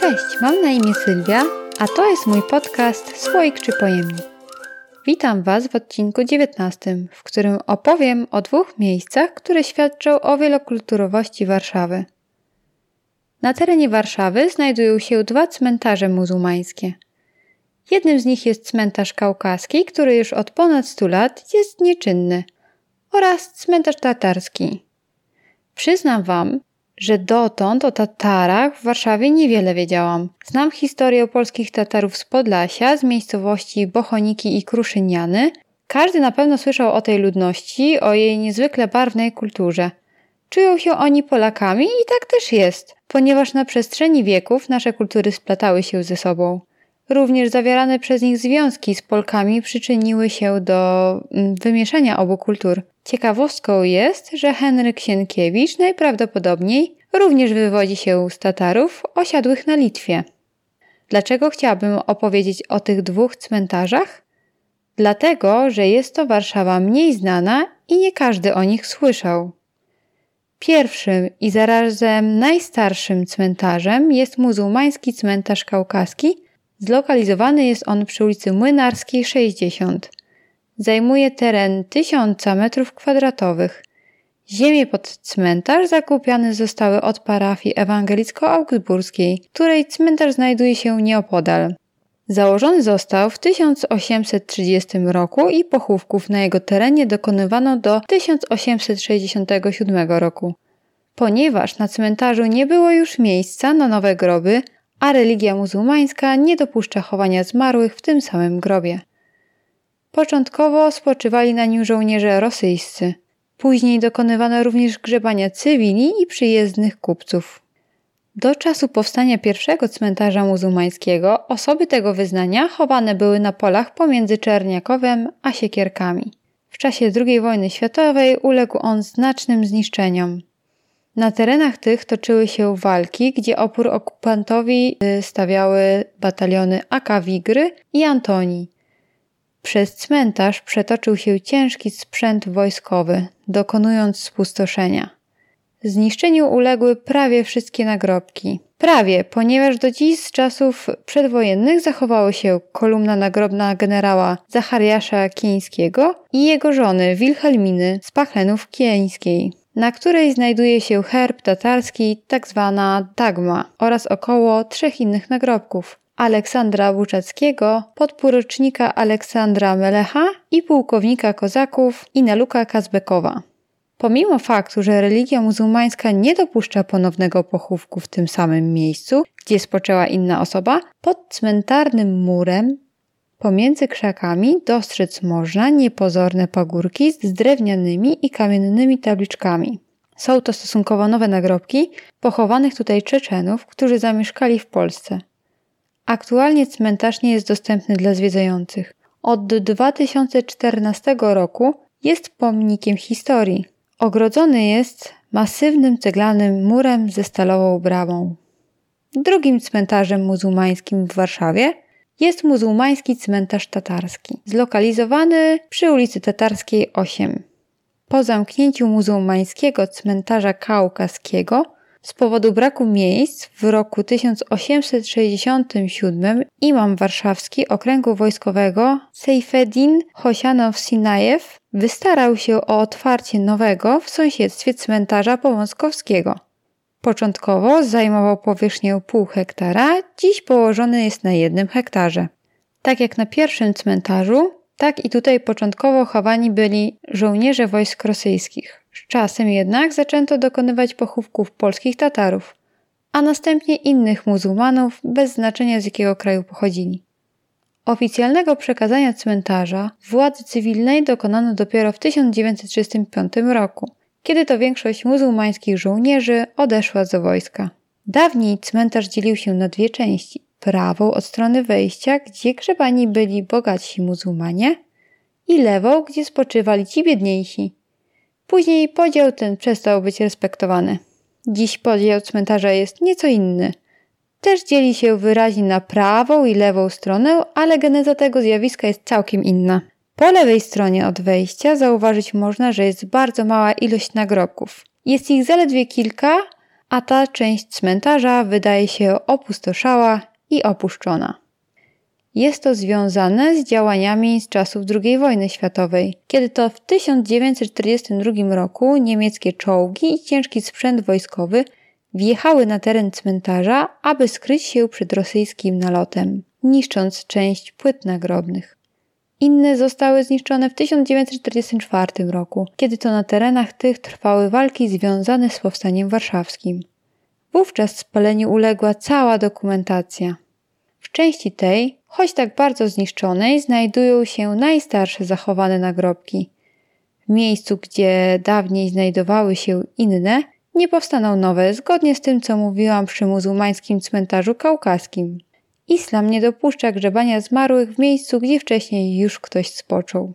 Cześć, mam na imię Sylwia, a to jest mój podcast Słoik czy Pojemnik. Witam Was w odcinku 19, w którym opowiem o dwóch miejscach, które świadczą o wielokulturowości Warszawy. Na terenie Warszawy znajdują się dwa cmentarze muzułmańskie. Jednym z nich jest cmentarz kaukaski, który już od ponad 100 lat jest nieczynny, oraz cmentarz tatarski. Przyznam Wam, że dotąd o Tatarach w Warszawie niewiele wiedziałam. Znam historię polskich Tatarów z Podlasia, z miejscowości Bochoniki i Kruszyniany. Każdy na pewno słyszał o tej ludności, o jej niezwykle barwnej kulturze. Czują się oni Polakami i tak też jest, ponieważ na przestrzeni wieków nasze kultury splatały się ze sobą. Również zawierane przez nich związki z Polkami przyczyniły się do mm, wymieszania obu kultur. Ciekawostką jest, że Henryk Sienkiewicz najprawdopodobniej również wywodzi się z Tatarów osiadłych na Litwie. Dlaczego chciałabym opowiedzieć o tych dwóch cmentarzach? Dlatego, że jest to Warszawa mniej znana i nie każdy o nich słyszał. Pierwszym i zarazem najstarszym cmentarzem jest muzułmański cmentarz kaukaski. Zlokalizowany jest on przy ulicy Młynarskiej 60. Zajmuje teren tysiąca metrów kwadratowych. Ziemie pod cmentarz zakupione zostały od parafii ewangelicko-augsburskiej, której cmentarz znajduje się nieopodal. Założony został w 1830 roku i pochówków na jego terenie dokonywano do 1867 roku. Ponieważ na cmentarzu nie było już miejsca na nowe groby, a religia muzułmańska nie dopuszcza chowania zmarłych w tym samym grobie. Początkowo spoczywali na nim żołnierze rosyjscy. Później dokonywano również grzebania cywili i przyjezdnych kupców. Do czasu powstania pierwszego cmentarza muzułmańskiego osoby tego wyznania chowane były na polach pomiędzy Czerniakowem a Siekierkami. W czasie II wojny światowej uległ on znacznym zniszczeniom. Na terenach tych toczyły się walki, gdzie opór okupantowi y, stawiały bataliony AK Wigry i Antoni. Przez cmentarz przetoczył się ciężki sprzęt wojskowy, dokonując spustoszenia. Zniszczeniu uległy prawie wszystkie nagrobki. Prawie, ponieważ do dziś z czasów przedwojennych zachowała się kolumna nagrobna generała Zachariasza Kieńskiego i jego żony Wilhelminy z Pachlenów Kieńskiej, na której znajduje się herb tatarski tzw. Tak tagma oraz około trzech innych nagrobków. Aleksandra Buczackiego, podporucznika Aleksandra Melecha i pułkownika kozaków Inaluka Kazbekowa. Pomimo faktu, że religia muzułmańska nie dopuszcza ponownego pochówku w tym samym miejscu, gdzie spoczęła inna osoba, pod cmentarnym murem pomiędzy krzakami dostrzec można niepozorne pagórki z drewnianymi i kamiennymi tabliczkami. Są to stosunkowo nowe nagrobki pochowanych tutaj Czeczenów, którzy zamieszkali w Polsce. Aktualnie cmentarz nie jest dostępny dla zwiedzających. Od 2014 roku jest pomnikiem historii. Ogrodzony jest masywnym ceglanym murem ze stalową bramą. Drugim cmentarzem muzułmańskim w Warszawie jest muzułmański cmentarz tatarski, zlokalizowany przy ulicy Tatarskiej 8. Po zamknięciu muzułmańskiego cmentarza kaukaskiego z powodu braku miejsc w roku 1867 imam warszawski okręgu wojskowego Sejfedin Hosianow Sinajew wystarał się o otwarcie nowego w sąsiedztwie cmentarza powązkowskiego. Początkowo zajmował powierzchnię pół hektara, dziś położony jest na jednym hektarze. Tak jak na pierwszym cmentarzu, tak i tutaj początkowo chowani byli żołnierze wojsk rosyjskich. Z czasem jednak zaczęto dokonywać pochówków polskich Tatarów, a następnie innych muzułmanów bez znaczenia z jakiego kraju pochodzili. Oficjalnego przekazania cmentarza władzy cywilnej dokonano dopiero w 1935 roku, kiedy to większość muzułmańskich żołnierzy odeszła z wojska. Dawniej cmentarz dzielił się na dwie części. Prawą od strony wejścia, gdzie grzebani byli bogatsi muzułmanie, i lewą, gdzie spoczywali ci biedniejsi. Później podział ten przestał być respektowany. Dziś podział cmentarza jest nieco inny. Też dzieli się wyraźnie na prawą i lewą stronę, ale geneza tego zjawiska jest całkiem inna. Po lewej stronie od wejścia zauważyć można, że jest bardzo mała ilość nagrobków. Jest ich zaledwie kilka, a ta część cmentarza wydaje się opustoszała i opuszczona. Jest to związane z działaniami z czasów II wojny światowej, kiedy to w 1942 roku niemieckie czołgi i ciężki sprzęt wojskowy wjechały na teren cmentarza, aby skryć się przed rosyjskim nalotem, niszcząc część płyt nagrobnych. Inne zostały zniszczone w 1944 roku, kiedy to na terenach tych trwały walki związane z powstaniem warszawskim. Wówczas spaleniu uległa cała dokumentacja. W części tej, choć tak bardzo zniszczonej, znajdują się najstarsze zachowane nagrobki. W miejscu, gdzie dawniej znajdowały się inne, nie powstaną nowe, zgodnie z tym, co mówiłam przy muzułmańskim cmentarzu kaukaskim. Islam nie dopuszcza grzebania zmarłych w miejscu, gdzie wcześniej już ktoś spoczął.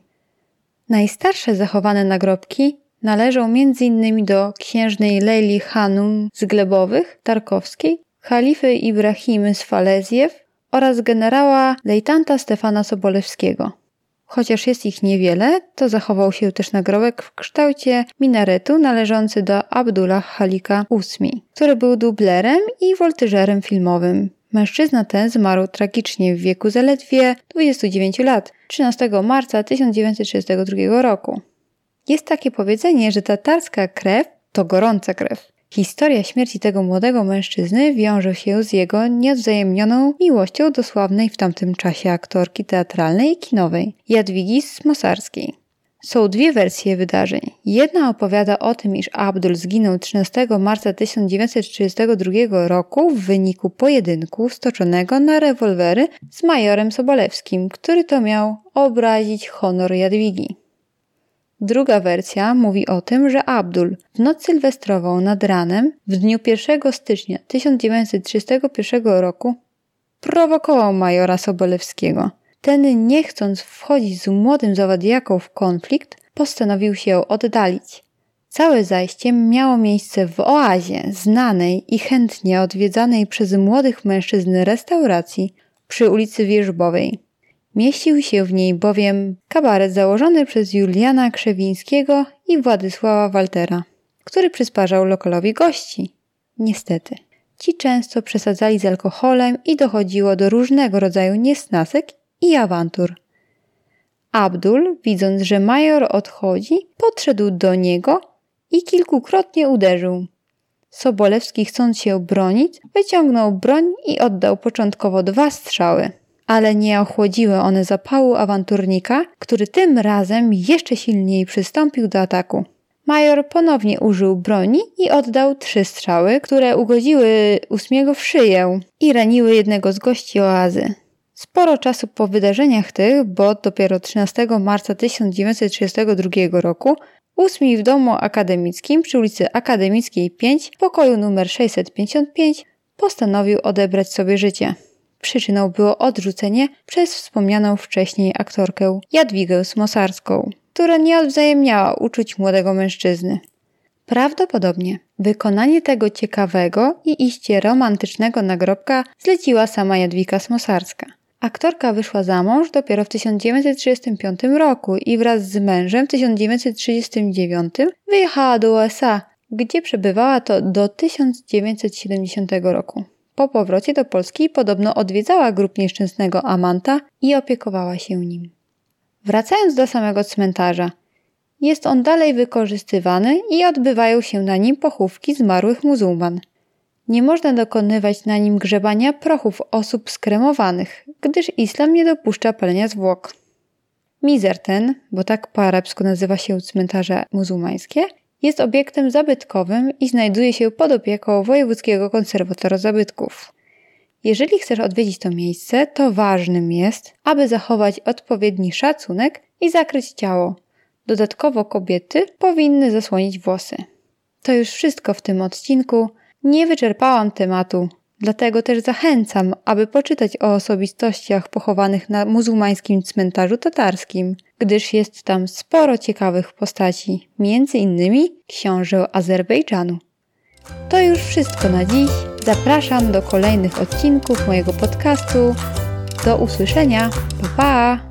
Najstarsze zachowane nagrobki należą m.in. do księżnej Leili Hanum z Glebowych, Tarkowskiej, halify Ibrahimy z Falezjew oraz generała lejtanta Stefana Sobolewskiego. Chociaż jest ich niewiele, to zachował się też nagrobek w kształcie minaretu należący do Abdullah Halika VIII, który był dublerem i woltyżerem filmowym. Mężczyzna ten zmarł tragicznie w wieku zaledwie 29 lat 13 marca 1932 roku. Jest takie powiedzenie, że tatarska krew to gorąca krew. Historia śmierci tego młodego mężczyzny wiąże się z jego nieodwzajemnioną miłością do sławnej w tamtym czasie aktorki teatralnej i kinowej Jadwigi Smosarskiej. Są dwie wersje wydarzeń. Jedna opowiada o tym, iż Abdul zginął 13 marca 1932 roku w wyniku pojedynku stoczonego na rewolwery z majorem Sobolewskim, który to miał obrazić honor Jadwigi. Druga wersja mówi o tym, że Abdul w noc sylwestrową nad ranem w dniu 1 stycznia 1931 roku prowokował majora Sobolewskiego. Ten, nie chcąc wchodzić z młodym zawadiaką w konflikt, postanowił się oddalić. Całe zajście miało miejsce w oazie, znanej i chętnie odwiedzanej przez młodych mężczyzn restauracji przy ulicy Wierzbowej. Mieścił się w niej bowiem kabaret założony przez Juliana Krzewińskiego i Władysława Waltera, który przysparzał lokalowi gości. Niestety, ci często przesadzali z alkoholem i dochodziło do różnego rodzaju niesnasek i awantur. Abdul, widząc, że major odchodzi, podszedł do niego i kilkukrotnie uderzył. Sobolewski, chcąc się bronić, wyciągnął broń i oddał początkowo dwa strzały ale nie ochłodziły one zapału awanturnika, który tym razem jeszcze silniej przystąpił do ataku. Major ponownie użył broni i oddał trzy strzały, które ugodziły ósmiego w szyję i raniły jednego z gości oazy. Sporo czasu po wydarzeniach tych, bo dopiero 13 marca 1932 roku, ósmi w domu akademickim przy ulicy Akademickiej 5 w pokoju numer 655 postanowił odebrać sobie życie. Przyczyną było odrzucenie przez wspomnianą wcześniej aktorkę Jadwigę Smosarską, która nie odwzajemniała uczuć młodego mężczyzny. Prawdopodobnie wykonanie tego ciekawego i iście romantycznego nagrobka zleciła sama Jadwiga Smosarska. Aktorka wyszła za mąż dopiero w 1935 roku i wraz z mężem w 1939 wyjechała do USA, gdzie przebywała to do 1970 roku. Po powrocie do Polski podobno odwiedzała grób nieszczęsnego Amanta i opiekowała się nim. Wracając do samego cmentarza, jest on dalej wykorzystywany i odbywają się na nim pochówki zmarłych muzułman. Nie można dokonywać na nim grzebania prochów osób skremowanych, gdyż islam nie dopuszcza palenia zwłok. Mizer ten, bo tak po arabsku nazywa się cmentarze muzułmańskie, jest obiektem zabytkowym i znajduje się pod opieką Wojewódzkiego Konserwatora Zabytków. Jeżeli chcesz odwiedzić to miejsce, to ważnym jest, aby zachować odpowiedni szacunek i zakryć ciało. Dodatkowo kobiety powinny zasłonić włosy. To już wszystko w tym odcinku. Nie wyczerpałam tematu, Dlatego też zachęcam, aby poczytać o osobistościach pochowanych na muzułmańskim cmentarzu tatarskim, gdyż jest tam sporo ciekawych postaci, między innymi książę Azerbejdżanu. To już wszystko na dziś. Zapraszam do kolejnych odcinków mojego podcastu. Do usłyszenia. Pa pa!